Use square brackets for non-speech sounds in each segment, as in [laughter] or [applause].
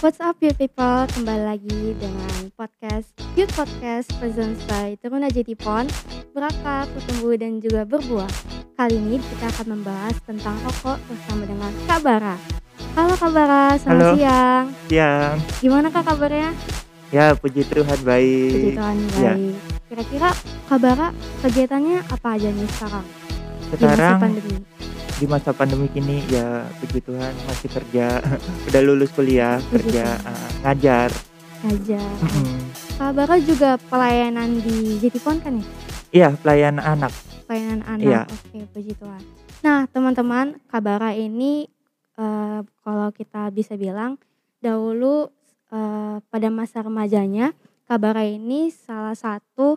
What's up you people? Kembali lagi dengan podcast Youth Podcast presents by Teruna Jetipon Berakar, bertumbuh dan juga berbuah Kali ini kita akan membahas tentang rokok bersama dengan Kak Bara Halo Kak Bara, selamat Halo. siang Siang. Gimana Kak kabarnya? Ya, puji Tuhan baik. Puji Tuhan Ya. baik Kira-kira Kak Bara kegiatannya apa aja nih sekarang? Di masa Sekarang pandemi di masa pandemi ini ya puji Tuhan masih kerja. [laughs] Udah lulus kuliah, kerja, [laughs] eh, ngajar. aja Mm. Kak Bara juga pelayanan di Jetipon kan ya? Iya, pelayan anak. pelayanan anak. Iya. Oke, puji Tuhan. Nah, teman-teman, Kabara ini eh, kalau kita bisa bilang dahulu eh, pada masa remajanya, Kabara ini salah satu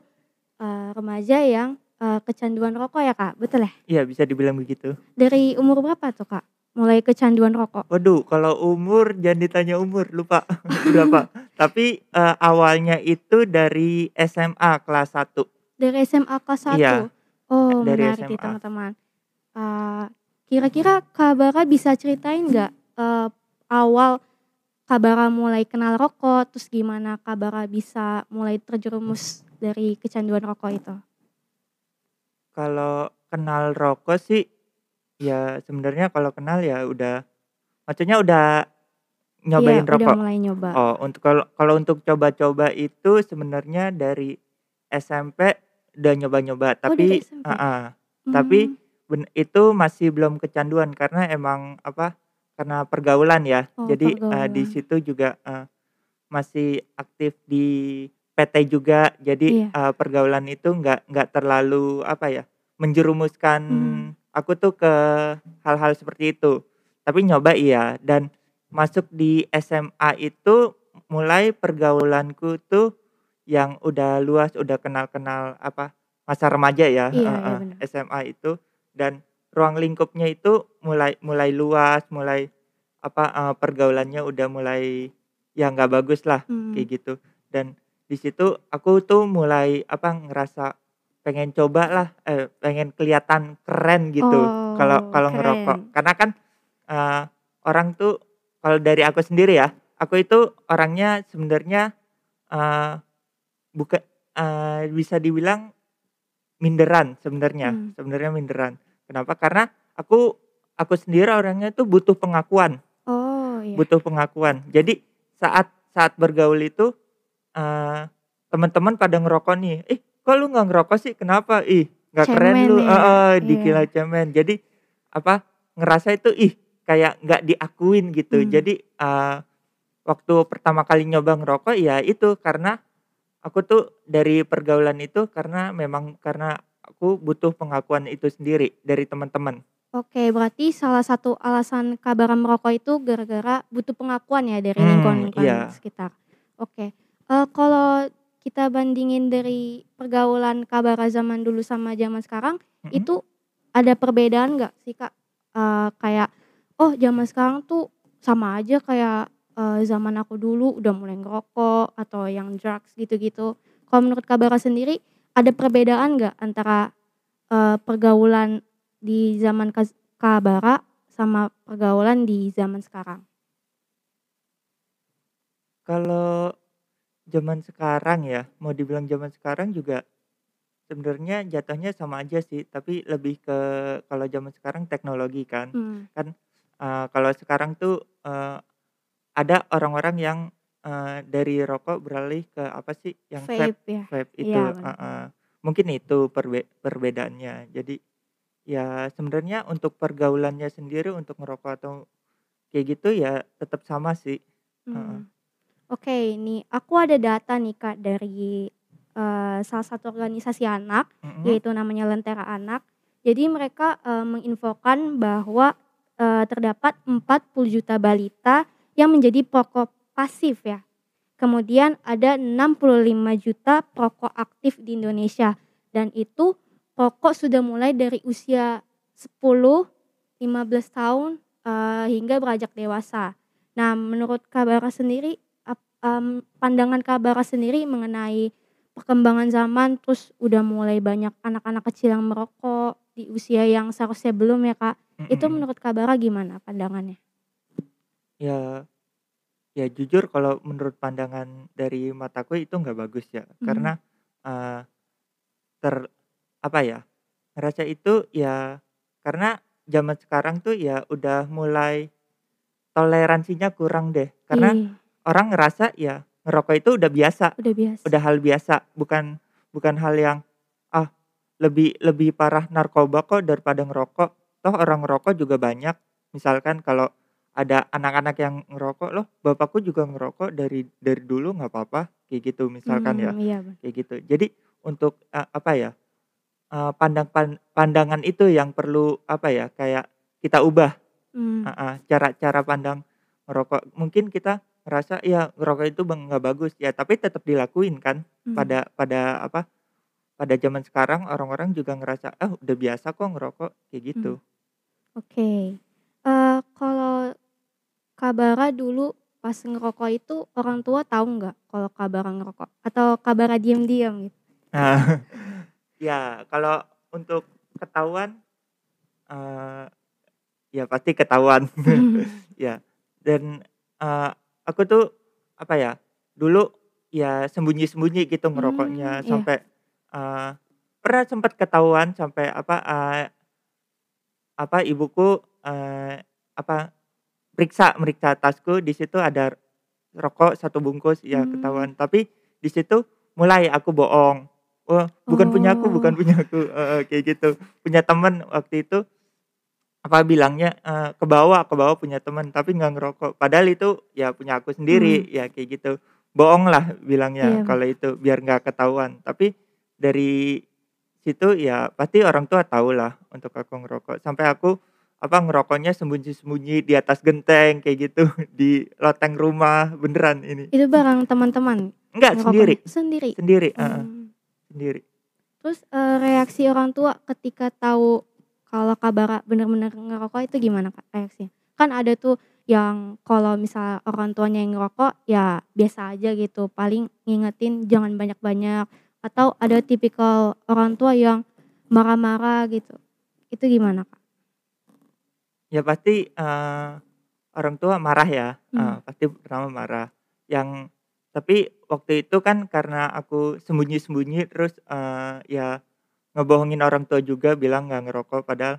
eh, remaja yang eh, kecanduan rokok ya, Kak. Betul ya? Iya, bisa dibilang begitu. Dari umur berapa tuh, Kak? Mulai kecanduan rokok? Waduh, kalau umur jangan ditanya umur, lupa [laughs] berapa. Tapi eh, awalnya itu dari SMA kelas 1. Dari SMA kelas 1. Iya, Oh, dari menarik SMA. teman-teman. Eh, kira-kira Kabara bisa ceritain nggak eh, awal Kabara mulai kenal rokok, terus gimana Kabara bisa mulai terjerumus dari kecanduan rokok itu? Kalau kenal rokok sih ya sebenarnya kalau kenal ya udah maksudnya udah nyobain Iya, udah rokok. mulai nyoba. Oh, untuk kalau kalau untuk coba-coba itu sebenarnya dari SMP udah nyoba-nyoba, Oh, dari tapi SMP. heeh, tapi Hmm, ben- itu masih belum kecanduan karena emang apa? Karena pergaulan ya. oh, Jadi eh, di pergaulan. situ juga eh, masih aktif di PT juga. Jadi Iya. eh, pergaulan itu nggak nggak terlalu apa ya? menjerumuskan Hmm. aku tuh ke hal-hal seperti itu. Tapi nyoba iya dan masuk di SMA itu mulai pergaulanku tuh yang udah luas, udah kenal-kenal apa masa remaja ya, Iya, iya heeh, benar. SMA itu dan ruang lingkupnya itu mulai mulai luas, mulai apa eh, pergaulannya udah mulai ya nggak bagus lah Hmm. kayak gitu. Dan di situ aku tuh mulai apa ngerasa pengen coba lah, eh, pengen kelihatan keren gitu kalau Oh, kalau ngerokok. Karena kan eh, orang tuh kalau dari aku sendiri ya, aku itu orangnya sebenarnya eh, buka eh, bisa dibilang minderan sebenarnya, Hmm. sebenarnya minderan. Kenapa? Karena aku aku sendiri orangnya tuh butuh pengakuan, Oh, iya. butuh pengakuan. Jadi saat saat bergaul itu eh, teman-teman pada ngerokok nih, ih kok lu nggak ngerokok sih? Kenapa? Ih nggak keren lu, ya. eh, eh, Iya. dikira cemen. Jadi apa? Ngerasa itu ih kayak nggak diakuin gitu. Hmm. Jadi eh, waktu pertama kali nyoba ngerokok ya itu karena aku tuh dari pergaulan itu karena memang karena aku butuh pengakuan itu sendiri dari teman-teman. Oke, berarti salah satu alasan Kabara merokok itu gara-gara butuh pengakuan ya dari Hmm, lingkungan-lingkungan iya. sekitar. Oke, eh, kalau kita bandingin dari pergaulan Kabara zaman dulu sama zaman sekarang, Mm-mm. itu ada perbedaan nggak sih Kak? Eh, kayak, oh zaman sekarang tuh sama aja kayak eh, zaman aku dulu udah mulai ngerokok atau yang drugs gitu-gitu. Kalau menurut Kabara sendiri, ada perbedaan nggak antara eh, pergaulan di zaman Kabara sama pergaulan di zaman sekarang? Kalau zaman sekarang ya, mau dibilang zaman sekarang juga sebenarnya jatuhnya sama aja sih, tapi lebih ke kalau zaman sekarang teknologi kan. Hmm. Kan eh, kalau sekarang tuh eh, ada orang-orang yang eh, dari rokok beralih ke apa sih yang vape, Vape ya. vape itu. Iya, eh, benar. eh. Mungkin itu perbe- perbedaannya. Jadi ya sebenarnya untuk pergaulannya sendiri untuk ngerokok atau kayak gitu ya tetap sama sih. Hmm. Oke, nih aku ada data nih Kak dari eh, salah satu organisasi anak Mm-mm. yaitu namanya Lentera Anak. Jadi mereka eh, menginfokan bahwa eh, terdapat 40 juta balita yang menjadi perokok pasif ya. Kemudian ada 65 juta perokok aktif di Indonesia dan itu perokok sudah mulai dari usia 10, 15 tahun eh, hingga beranjak dewasa. Nah, menurut Kabara sendiri em, pandangan Kabara sendiri mengenai perkembangan zaman terus udah mulai banyak anak-anak kecil yang merokok di usia yang seharusnya belum ya Kak. Itu Mm-mm. menurut Kak Bara gimana pandangannya? Ya Ya jujur kalau menurut pandangan dari mataku itu nggak bagus ya, Mmm. karena, eee, ter apa ya, ngerasa itu ya karena zaman sekarang tuh ya udah mulai toleransinya kurang deh, karena Iya, orang ngerasa ya ngerokok itu udah biasa, udah biasa. udah hal biasa, bukan bukan hal yang, ah, lebih lebih parah narkoba kok daripada ngerokok, toh orang ngerokok juga banyak. Misalkan kalau ada anak-anak yang ngerokok, "Loh bapakku juga ngerokok dari dari dulu nggak apa-apa," kayak gitu misalkan ya, Mmm, iya, Bang. kayak gitu. Jadi untuk, eee, apa ya, eee, pandang pan pandangan itu yang perlu apa ya, kayak kita ubah. Mmm, Heeh, cara cara pandang ngerokok. Mungkin kita ngerasa, ya ngerokok itu beng nggak bagus, ya tapi tetap dilakuin kan mhm, pada pada apa, pada zaman sekarang orang-orang juga ngerasa, "Ah, udah biasa kok ngerokok," kayak gitu. oke. Eee, kalau Kak Bara dulu pas ngerokok itu orang tua tahu nggak kalau Kak Bara ngerokok? Atau Kak Bara diam-diam gitu? Nah, [laughs] ya kalau untuk ketahuan, eee, ya pasti ketahuan. [laughs] Ya, dan, eee, aku tuh apa ya, dulu ya sembunyi-sembunyi gitu Mmm, ngerokoknya iya, sampai, eee, pernah sempat ketahuan sampai apa, eee Apa, ibuku, eee, apa, periksa meriksa tasku, di situ ada rokok satu bungkus, ya mmm, ketahuan. Tapi di situ mulai aku bohong, "Oh, bukan punya aku bukan oh, punya aku," heeh, kayak gitu. Punya temen waktu itu, apa, bilangnya, eee, "Kebawa kebawa punya temen," tapi nggak ngerokok. Padahal itu ya punya aku sendiri, ya kayak gitu. Bohonglah bilangnya iya, Bang, kalau itu, biar nggak ketahuan. Tapi dari situ ya pasti orang tua tahulah untuk aku ngerokok, sampai aku, apa, ngerokoknya sembunyi-sembunyi di atas genteng kayak gitu, [laughs] di loteng rumah, beneran ini. itu bareng teman-teman Enggak, ngerokoknya? sendiri Sendiri? sendiri, heeh, Mmm, sendiri. terus, eee, reaksi orang tua ketika tahu kalau Kak Bara bener-bener ngerokok itu gimana Kak reaksinya? Kan ada tuh yang kalau misal orang tuanya yang ngerokok, ya biasa aja gitu, paling ngingetin jangan banyak-banyak, atau ada tipikal orang tua yang marah-marah gitu, itu gimana Kak? Ya pasti, eee, orang tua marah ya, eee, Mmm, pasti pertama marah. Yang tapi waktu itu kan karena aku sembunyi-sembunyi terus, eee, ya ngebohongin orang tua juga bilang nggak ngerokok, padahal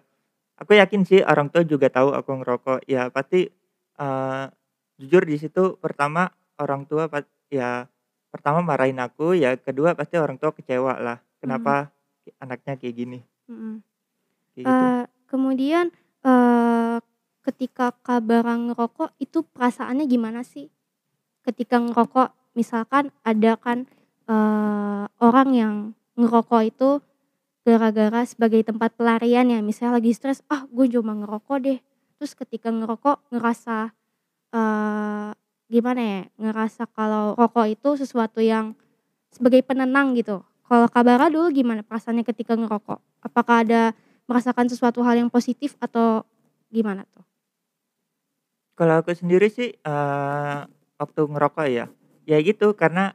aku yakin sih orang tua juga tahu aku ngerokok. Ya pasti, eee, jujur di situ pertama orang tua ya pertama marahin aku, ya kedua pasti orang tua kecewa lah, kenapa anaknya kayak gini, mhm. kayak gitu. Eee, kemudian, eee, ketika Kak Bara ngerokok itu perasaannya gimana sih? Ketika ngerokok misalkan ada kan, eee, orang yang ngerokok itu gara-gara sebagai tempat pelarian ya misalnya lagi stres, "Ah gue cuma ngerokok deh." Terus ketika ngerokok ngerasa, eee, gimana ya, ngerasa kalau rokok itu sesuatu yang sebagai penenang gitu. Kalau Kak Bara dulu gimana perasaannya ketika ngerokok? Apakah ada merasakan sesuatu hal yang positif atau gimana tuh? Kalau aku sendiri sih, eee, waktu ngerokok ya, ya gitu karena,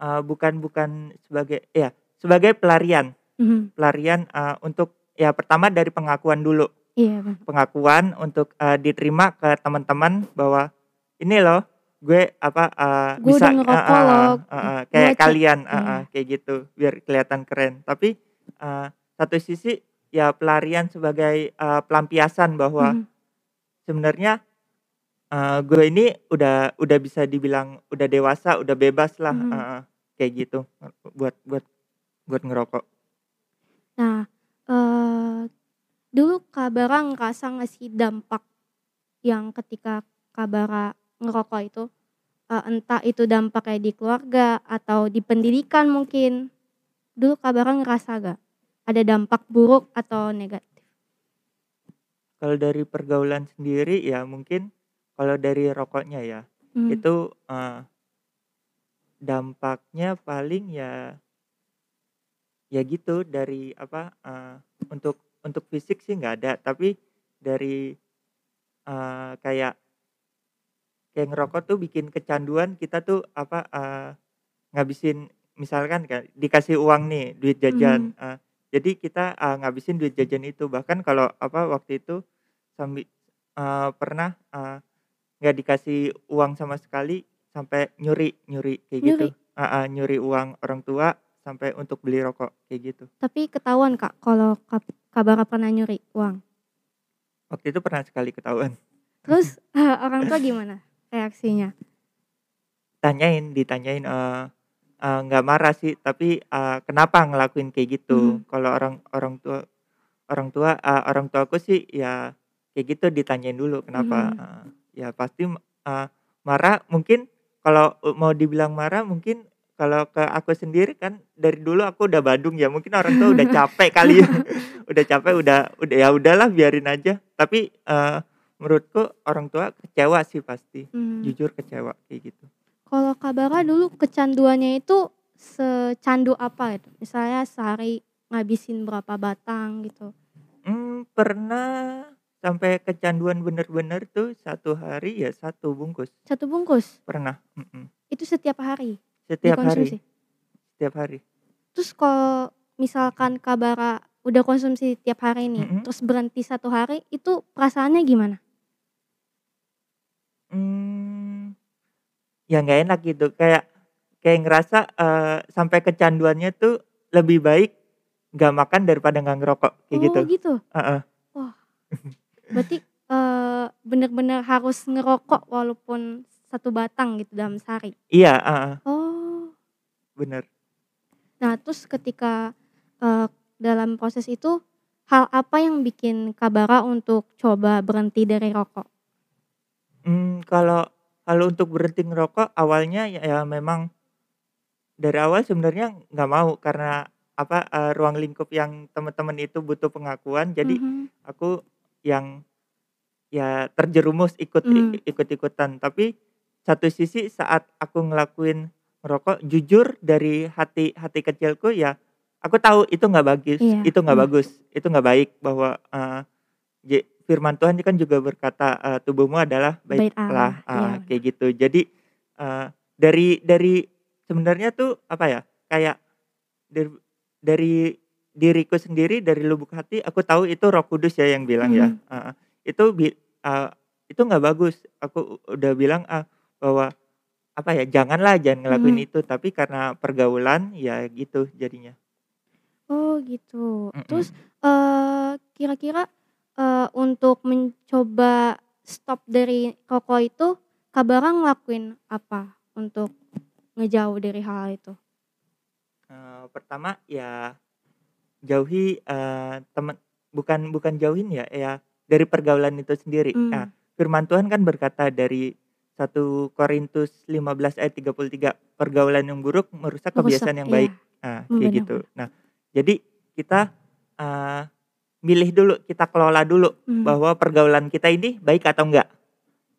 eee, bukan bukan sebagai ya sebagai pelarian Mhm, pelarian, eee, untuk ya pertama dari pengakuan dulu, iya bener. pengakuan untuk, eee, diterima ke teman-teman bahwa, "Ini loh gue apa, eee, "Gue udah bisa" heeh loh, heeh, gue kayak ce" kalian iya, heeh, kayak gitu biar kelihatan keren. Tapi, eee, satu sisi ya pelarian sebagai, eee, pelampiasan bahwa mhm sebenarnya Eee, gue ini udah udah bisa dibilang udah dewasa, udah bebas lah, mhm. heeh, kayak gitu, buat buat buat ngerokok. Nah, eee, dulu Kak Bara ngerasa nggak sih dampak yang ketika Kak Bara ngerokok itu, eee, entah itu dampaknya di keluarga atau di pendidikan mungkin, dulu Kak Bara ngerasa nggak ada dampak buruk atau negatif? Kalau dari pergaulan sendiri ya mungkin kalau dari rokoknya ya, Mmm, itu, eee, dampaknya paling ya ya gitu dari apa, eee, untuk untuk fisik sih nggak ada, tapi dari, eee, kayak kayak ngerokok tuh bikin kecanduan kita tuh apa, eee Ngabisin misalkan kayak dikasih uang nih, duit jajan, eee, jadi kita, eee, ngabisin duit jajan itu. Bahkan kalau apa, waktu itu sambi eee, pernah, nggak dikasih uang sama sekali sampai nyuri nyuri kayak gitu. Nyuri? Heeh, nyuri uang orang tua sampai untuk beli rokok kayak gitu. Tapi ketahuan Kak kalau Bara pernah nyuri uang? Waktu itu pernah sekali ketahuan. Terus, [laughs] orang tua gimana reaksinya? Tanyain, ditanyain, eee eee, nggak marah sih, tapi, eee, kenapa ngelakuin kayak gitu. Mmm. Kalau orang orang tua orang tua, eee, orang tuaku sih ya kayak gitu ditanyain dulu kenapa, Mmm. heeh. Ya pasti, eee, marah mungkin kalau, mau dibilang marah mungkin kalau ke aku sendiri kan dari dulu aku udah badung ya, mungkin orang tua udah capek [laughs] kali ya, udah capek, udah udah ya udahlah biarin aja. Tapi, eee, menurutku orang tua kecewa sih pasti, Mmm. jujur kecewa kayak gitu. Kalau Kak Bara dulu kecanduannya itu secandu apa itu? Misalnya sehari ngabisin berapa batang gitu? Mmm, pernah sampai kecanduan bener-bener tuh 1 hari ya 1 bungkus. 1 bungkus? Pernah, mhm. Itu setiap hari Setiap hari dikonsumsi? setiap hari. Terus kalau misalkan Kak Bara udah konsumsi tiap hari nih, Mhm. terus berhenti 1 hari, itu perasaannya gimana? Mmm, ya nggak enak gitu, kayak kayak ngerasa, eee, sampai kecanduannya tuh lebih baik nggak makan daripada nggak ngerokok, kayak gitu. Oh gitu? Heeh. Wah, berarti, eee, bener-bener harus ngerokok walaupun 1 batang gitu dalam sehari? Iya, heeh. Oh. Bener. Nah terus ketika, eee, dalam proses itu, hal apa yang bikin Kak Bara untuk coba berhenti dari rokok? Mmm, kalau kalau untuk berhenti ngerokok awalnya ya ya memang dari awal sebenarnya nggak mau karena apa, eee, ruang lingkup yang temen-temen itu butuh pengakuan, jadi Mhm. aku yang ya terjerumus ikut Mmm. i ikut-ikutan. Tapi satu sisi saat aku ngelakuin ngerokok, jujur dari hati hati kecilku ya aku tahu itu nggak bagis, Iya, itu nggak mmm. bagus, itu nggak baik bahwa, je firman Tuhan kan juga berkata, eee, "Tubuhmu adalah bait Bait Allah, Allah," iya kayak gitu. Jadi, eee, dari dari sebenarnya tuh apa ya, kayak dari dari diriku sendiri, dari lubuk hati aku tahu itu Roh Kudus ya yang bilang ya, Mhm. heeh. Itu eee, itu nggak bagus, aku udah bilang, ah, bahwa apa ya, janganlah, jangan ngelakuin Mhm. itu, tapi karena pergaulan ya gitu jadinya. Oh gitu. Mhm. Terus, eee, kira-kira, eee, untuk mencoba stop dari rokok itu, Kak Bara ngelakuin apa untuk ngejauh dari hal itu? Eee, pertama ya jauhi, eee, temen bukan bukan jauhin ya, ya dari pergaulan itu sendiri. Nah, Mmm. firman Tuhan kan berkata dari 1 Korintus 15 ayat 33, "Pergaulan yang buruk merusak Merusak, kebiasaan yang iya. baik." Nah, Mmm, kayak gitu. Nah, jadi kita, eee, milih dulu, kita kelola dulu Mmm. bahwa pergaulan kita ini baik atau enggak.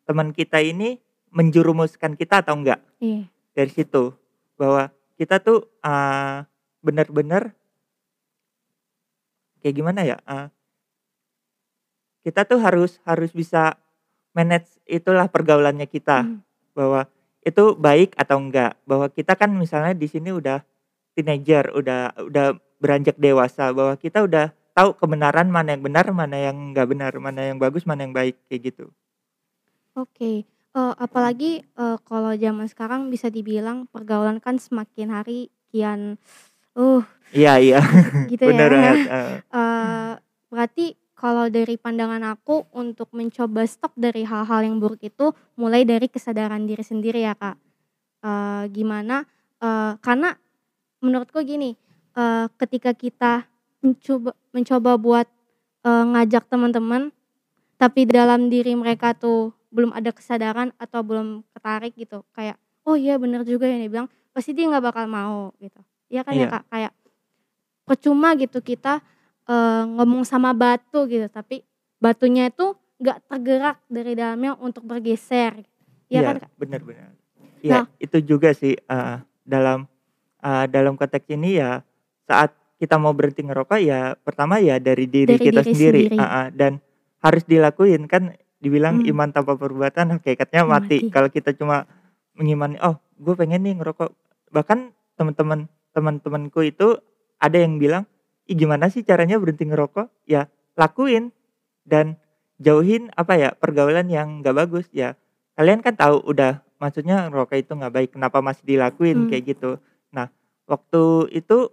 Teman kita ini menjerumuskan kita atau enggak. Iya. Dari situ, bahwa kita tuh, eee, bener-bener kayak gimana ya, eee kita tuh harus harus bisa manage itulah pergaulannya kita, Mmm. bahwa itu baik atau enggak. Bahwa kita kan misalnya di sini udah teenager, udah udah beranjak dewasa, bahwa kita udah tahu kebenaran mana yang benar, mana yang nggak benar, mana yang bagus, mana yang baik, kayak gitu. Oke, eee, apalagi, eee, kalau zaman sekarang bisa dibilang pergaulan kan semakin hari kian, uh, Iya iya, [laughs] gitu ya. banget, heeh. Eee, berarti kalau dari pandangan aku untuk mencoba stop dari hal-hal yang buruk itu mulai dari kesadaran diri sendiri ya, Kak. Eee, gimana, eee, karena menurutku gini, eee, ketika kita mencoba mencoba buat, eee, ngajak teman-teman, tapi dalam diri mereka tuh belum ada kesadaran atau belum tertarik gitu, kayak, "Oh iya bener juga yang dia bilang," pasti dia nggak bakal mau gitu. Iya kan ya, Iya. Kak? Kayak percuma gitu kita, eee, ngomong sama batu gitu, tapi batunya itu nggak tergerak dari dalamnya untuk bergeser. Iya kan, Iya, Kak? bener bener. Nah itu juga sih, eee, dalam, eee, dalam konteks ini ya saat kita mau berhenti ngerokok ya pertama ya dari diri Dari kita diri sendiri, sendiri. heeh, dan harus dilakuin. Kan dibilang Mmm. iman tanpa perbuatan hakikatnya mati. Mati. Kalau kita cuma mengimani, "Oh, gue pengen nih ngerokok." Bahkan temen-temen temen-temenku itu ada yang bilang, "Ih, gimana sih caranya berhenti ngerokok?" Ya lakuin dan jauhin apa ya, pergaulan yang nggak bagus. Ya kalian kan tahu udah maksudnya ngerokok itu nggak baik, kenapa masih dilakuin Mmm. kayak gitu. Nah, waktu itu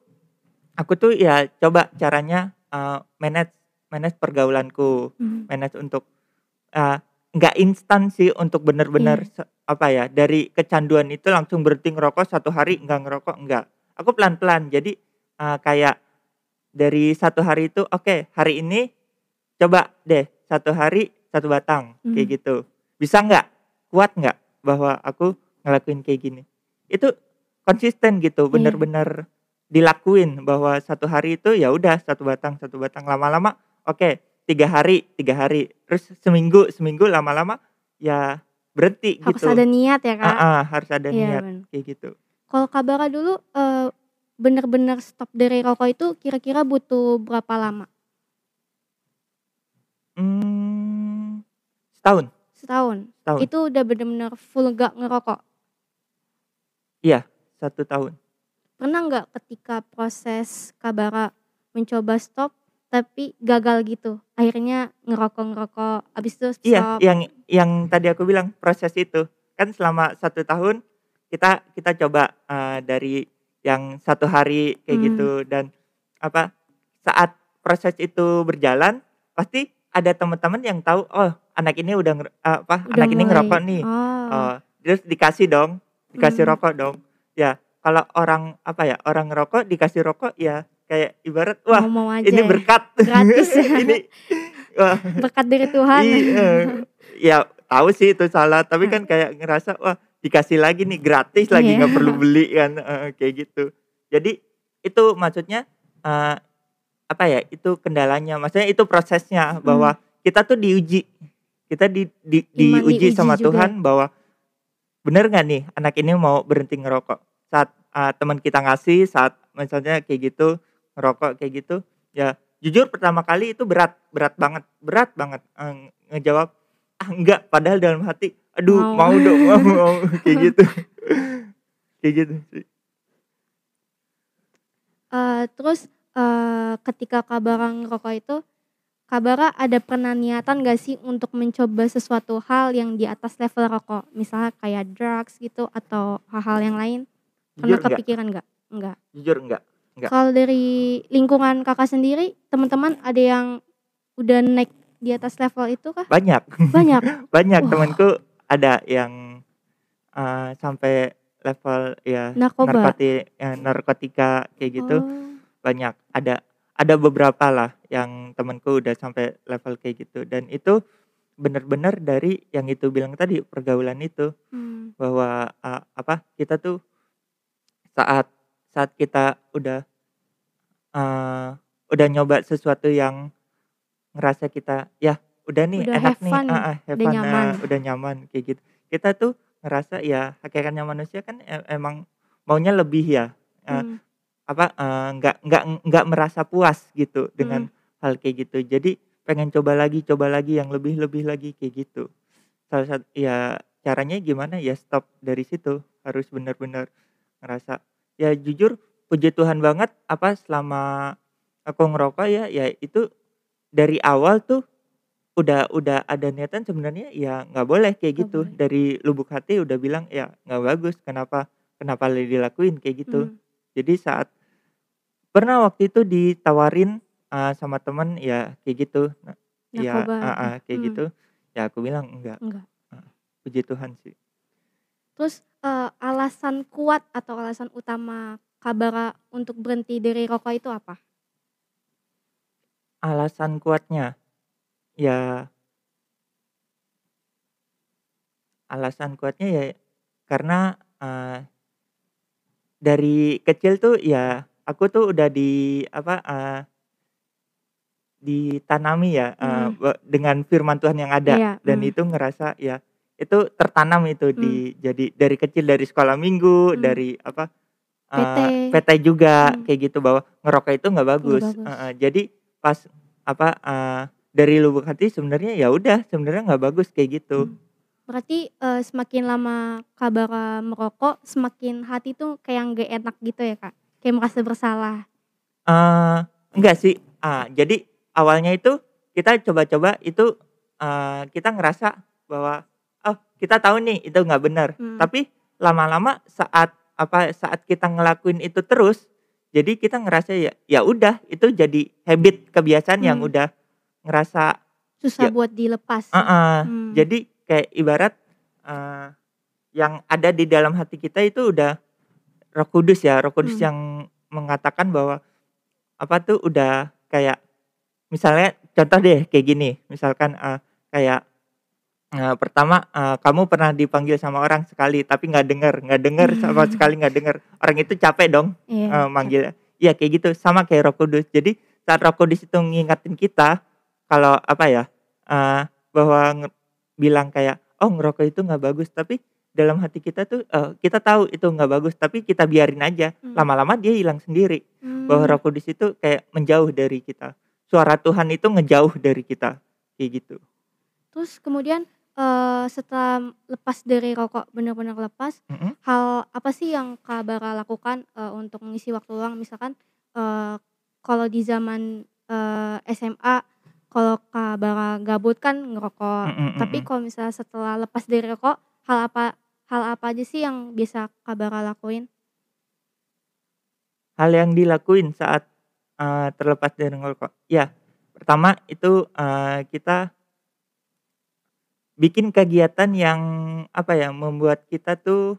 aku tuh ya coba caranya, eee, manage manage pergaulanku, Mmm. manage untuk, eee, nggak instan sih untuk bener-bener Iya. se apa ya, dari kecanduan itu langsung berhenti ngerokok 1 hari nggak ngerokok, enggak. Aku pelan-pelan. Jadi, eee, kayak dari 1 hari itu, oke hari ini coba deh 1 hari 1 batang, Mmm. kayak gitu. Bisa nggak? Kuat nggak bahwa aku ngelakuin kayak gini? Itu konsisten gitu, Iya. bener-bener dilakuin bahwa 1 hari itu ya udah 1 batang 1 batang, lama-lama oke 3 hari 3 hari, terus seminggu seminggu, lama-lama ya berhenti Harus gitu. ada niat ya, Kak? Heeh, harus ada Iya, niat, bener. kayak gitu. Kalau Kak Bara dulu, eee, bener-bener stop dari rokok itu kira-kira butuh berapa lama? Mmm, setahun. Setahun? Setahun. Itu udah bener-bener full nggak ngerokok? Iya, 1 tahun. Pernah nggak ketika proses Kak Bara mencoba stop, tapi gagal gitu? Akhirnya ngerokok-ngerokok, abis itu Iya, stop? yang yang tadi aku bilang proses itu. Kan selama 1 tahun kita kita coba, eee, dari yang 1 hari kayak Mmm. gitu dan apa, saat proses itu berjalan pasti ada teman-teman yang tahu, oh anak ini udah apa, Udah anak ini mulai ngerokok nih. oh. Oh, terus dikasih dong, dikasih Mmm. rokok dong. Ya, kalau orang apa ya, orang ngerokok dikasih rokok ya kayak ibarat, wah Mau-mau aja ini ya? berkat. [laughs] Gratis ya? Ini wah Berkat dari Tuhan? Iya, ya tahu sih itu salah, tapi kan kayak ngerasa, wah dikasih lagi nih gratis lagi, Iya. nggak perlu beli kan, heeh, kayak gitu. Jadi itu maksudnya, eee, apa ya, itu kendalanya, maksudnya itu prosesnya bahwa Mmm. kita tuh diuji, kita di di Iman diuji diuji sama juga. Tuhan bahwa bener nggak nih anak ini mau berhenti ngerokok. Saat, eee, teman kita ngasih, saat misalnya kayak gitu, ngerokok kayak gitu, ya jujur pertama kali itu berat berat banget berat banget, eee, ngejawab, "Ah enggak," padahal dalam hati, "Aduh Mau. mau dong, mau [laughs] mau," kayak gitu. Kayak gitu sih. Eee, terus, eee, ketika Kak Bara ngerokok itu, Kak Bara ada pernah niatan nggak sih untuk mencoba sesuatu hal yang di atas level rokok? Misalnya kayak drugs gitu atau hal-hal yang lain? Pernah Jujur enggak. kepikiran nggak? Enggak? Jujur enggak enggak. Kalau dari lingkungan Kakak sendiri, teman-teman ada yang udah naik di atas level itu kah? Banyak. Banyak? [laughs] Banyak Wah. temenku ada yang, eee, sampai level ya Narkoba? narkoti eee, narkotika kayak gitu, Oh. banyak. Ada ada beberapa lah yang temenku udah sampai level kayak gitu dan itu bener-bener dari yang itu bilang tadi, pergaulan itu. Mmm. Bahwa, eee, apa, kita tuh saat saat kita udah, eee, udah nyoba sesuatu yang ngerasa kita, ya udah nih Udah enak nih fun, heeh, have udah fun, nyaman. eee, udah nyaman kayak gitu. Kita tuh ngerasa ya hakikatnya manusia kan emang maunya lebih ya, eee, Mmm. apa, eee, nggak nggak nggak merasa puas gitu dengan Mmm. hal kayak gitu. Jadi pengen coba lagi coba lagi yang lebih lebih lagi kayak gitu. Salah sat ya caranya gimana, ya stop dari situ. Harus bener-bener ngerasa ya jujur puji Tuhan banget apa, selama aku ngerokok ya, ya itu dari awal tuh udah udah ada niatan sebenarnya ya nggak boleh kayak gitu. boleh. Dari lubuk hati udah bilang, ya nggak bagus, kenapa kenapa dilakuin kayak gitu. Mmm. Jadi saat pernah waktu itu ditawarin, eee, sama temen ya kayak gitu, na ya Narkoba? heeh, kayak Mmm. gitu, ya aku bilang enggak. Enggak? Heeh, puji Tuhan sih. Terus, eee, alasan kuat atau alasan utama Kak Bara untuk berhenti dari rokok itu apa? Alasan kuatnya? Ya alasan kuatnya ya karena, eee dari kecil tuh ya aku tuh udah di apa, eee ditanami ya, eee, be dengan firman Tuhan yang ada Iya, dan mmm. itu ngerasa ya itu tertanam itu Mmm. di jadi dari kecil, dari sekolah minggu, Mmm. dari apa, PT. eee, PT juga Mmm. kayak gitu bahwa ngerokok itu nggak Nggak bagus, bagus. heeh. Jadi pas apa, eee, dari lubuk hati sebenarnya ya udah sebenarnya nggak bagus kayak gitu. Mmm. Berarti, eee, semakin lama Kak Bara merokok, semakin hati tuh kayak nggak enak gitu ya, Kak? Kayak merasa bersalah? Eee, enggak sih, ah, jadi awalnya itu kita coba-coba itu, eee, kita ngerasa bahwa oh kita tahu nih itu nggak benar. Hmm. Tapi lama-lama saat apa saat kita ngelakuin itu terus, jadi kita ngerasa ya ya udah itu jadi habit kebiasaan yang Hmm. udah ngerasa Susah Ya. buat dilepas. Heeh. Hmm. Jadi kayak ibarat eh, yang ada di dalam hati kita itu udah Roh Kudus ya, Roh Kudus Hmm. yang mengatakan bahwa apa tuh udah kayak misalnya contoh deh kayak gini, misalkan eh, kayak eh, pertama eh, kamu pernah dipanggil sama orang sekali tapi nggak dengar, nggak dengar sama Hmm. sekali nggak dengar. Orang itu capek dong Iya. eh, manggil. Iya kayak gitu sama kayak Roh Kudus. Jadi saat Roh Kudus itu ngingetin kita kalau apa ya eh, bahwa bilang kayak oh ngerokok itu nggak bagus tapi dalam hati kita tuh eh, kita tahu itu nggak bagus tapi kita biarin aja Hmm. lama-lama dia hilang sendiri Hmm. bahwa Roh Kudus itu kayak menjauh dari kita suara Tuhan itu ngejauh dari kita kayak gitu Terus kemudian eh, setelah lepas dari rokok benar-benar lepas, Mm-mm. hal apa sih yang Kak Bara lakukan eh, untuk mengisi waktu luang? Misalkan eh, kalau di zaman eh, SMA, kalau Kak Bara gabut kan ngerokok. Mm-mm, Tapi kalau misalnya setelah lepas dari rokok, hal apa hal apa aja sih yang bisa Kak Bara lakuin? hal yang dilakuin saat eh, terlepas dari ngerokok ya pertama itu eh, kita bikin kegiatan yang apa ya membuat kita tuh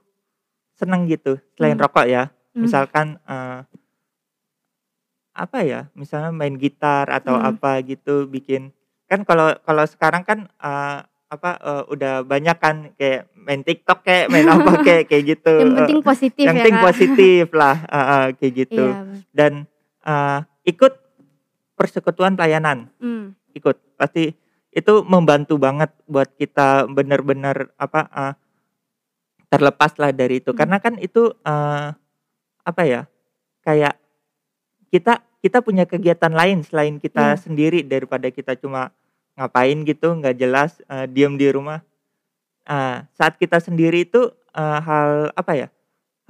senang gitu selain Hmm. rokok ya Hmm. misalkan eh, apa ya misalnya main gitar atau Hmm. apa gitu bikin kan kalau kalau sekarang kan eh, apa eh, udah banyak kan kayak main TikTok kayak main [laughs] apa kayak kayak gitu Yang penting positif yang ya penting Kak. positif lah [laughs] eh, eh, kayak gitu Iya. dan eh, ikut persekutuan pelayanan Hmm. ikut pasti itu membantu banget buat kita benar-benar apa eh, terlepas lah dari itu Hmm. karena kan itu eh, apa ya kayak kita kita punya kegiatan lain selain kita Iya. sendiri daripada kita cuma ngapain gitu nggak jelas eh, diem di rumah Ah, saat kita sendiri itu eh, hal apa ya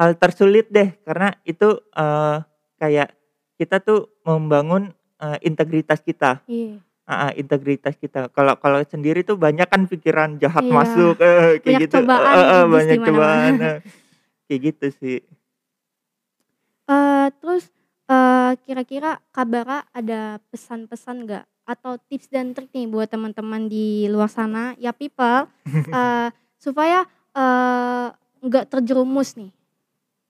hal tersulit deh karena itu eh, kayak kita tuh membangun eh, integritas kita Iya. Ah, integritas kita. Kalau kalau sendiri tuh banyak kan pikiran jahat Iya. masuk, eh, kayak Banyak gitu. cobaan eh, iblis banyak cobaan. eh. [laughs] kayak gitu sih. Eh, terus eh, kira-kira Kak Bara ada pesan-pesan nggak atau tips dan trik nih buat teman-teman di luar sana ya people [laughs] eh, supaya nggak terjerumus nih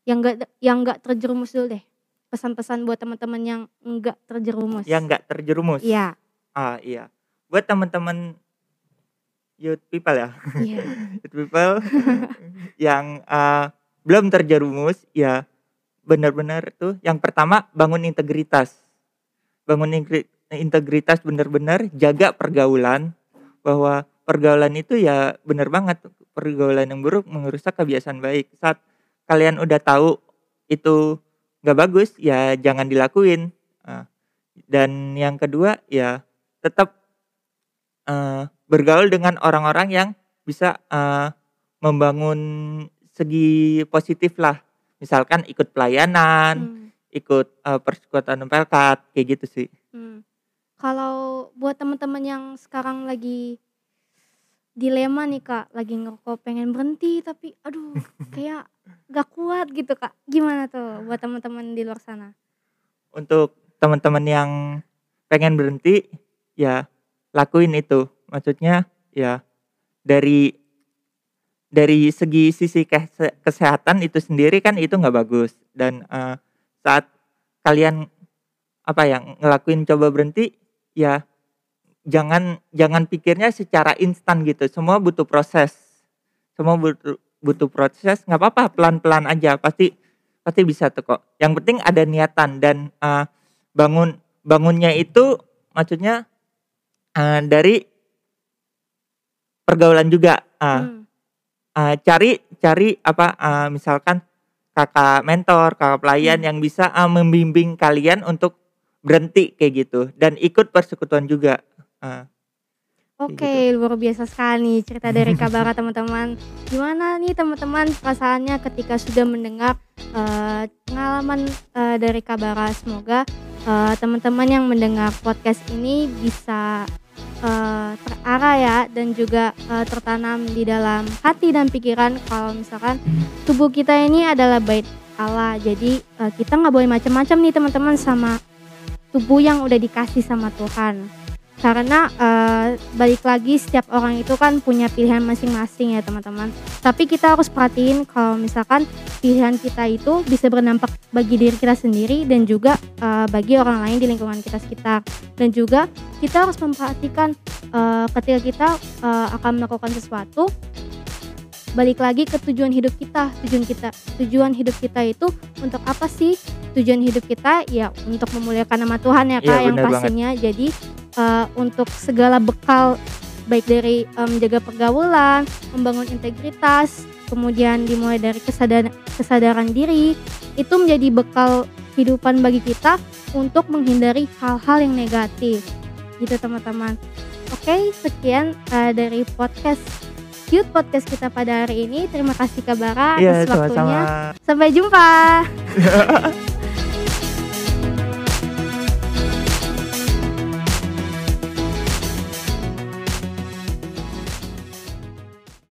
yang nggak yang nggak terjerumus dulu deh pesan-pesan buat teman-teman yang nggak terjerumus Yang nggak terjerumus. iya Ah iya. Buat teman-teman youth people ya, iya [laughs] youth people yang eh, belum terjerumus, ya benar-benar tuh. Yang pertama bangun integritas, bangun integritas benar-benar jaga pergaulan bahwa pergaulan itu ya benar banget pergaulan yang buruk merusak kebiasaan baik. Saat kalian udah tahu itu nggak bagus, ya jangan dilakuin. Ah, dan yang kedua ya tetap eh, bergaul dengan orang-orang yang bisa eh, membangun segi positif lah. Misalkan ikut pelayanan, Hmm, ikut eh, persekutuan pelkat, kayak gitu sih. hmm. kalau buat teman-teman yang sekarang lagi dilema nih kak lagi ngerokok pengen berhenti tapi aduh [laughs] kayak gak kuat gitu kak gimana tuh buat teman-teman di luar sana Untuk teman-teman yang pengen berhenti, ya lakuin itu. Maksudnya ya dari dari segi sisi kese- kesehatan itu sendiri kan itu nggak bagus. Dan eh, saat kalian apa yang ngelakuin coba berhenti ya jangan jangan pikirnya secara instan gitu. Semua butuh proses. Semua butuh butuh proses nggak apa-apa pelan-pelan aja pasti pasti bisa tuh kok. Yang penting ada niatan dan eh, bangun bangunnya itu maksudnya eh, dari pergaulan juga Ah, Hmm, eh, cari cari apa eh, misalkan kakak mentor kakak pelayan Hmm. yang bisa eh, membimbing kalian untuk berhenti kayak gitu dan ikut persekutuan juga Eh, Oke, luar biasa sekali nih cerita dari Kabara [laughs] teman-teman. Gimana nih teman-teman perasaannya ketika sudah mendengar eh, pengalaman eh, dari Kabara? Semoga eh, teman-teman yang mendengar podcast ini bisa eee, terarah ya dan juga, eee, tertanam di dalam hati dan pikiran kalau misalkan tubuh kita ini adalah bait Allah. Jadi, eee, kita nggak boleh macam-macam nih teman-teman sama tubuh yang udah dikasih sama Tuhan. Karena, eee, balik lagi setiap orang itu kan punya pilihan masing-masing ya teman-teman. Tapi kita harus perhatiin kalau misalkan pilihan kita itu bisa berdampak bagi diri kita sendiri dan juga, eee, bagi orang lain di lingkungan kita sekitar. Dan juga kita harus memperhatikan, eee, ketika kita, eee, akan melakukan sesuatu balik lagi ke tujuan hidup kita. Tujuan kita tujuan hidup kita itu untuk apa sih? Tujuan hidup kita ya untuk memuliakan nama Tuhan ya Kak yang bener banget. pastinya. Jadi, eee, untuk segala bekal baik dari, eee, menjaga pergaulan, membangun integritas, kemudian dimulai dari kesada kesadaran diri, itu menjadi bekal kehidupan bagi kita untuk menghindari hal-hal yang negatif, gitu teman-teman. Oke sekian, eee, dari podcast Youth Podcast kita pada hari ini. Terima kasih Kak Bara Iya, atas waktunya. sama-sama. Sampai jumpa. [laughs]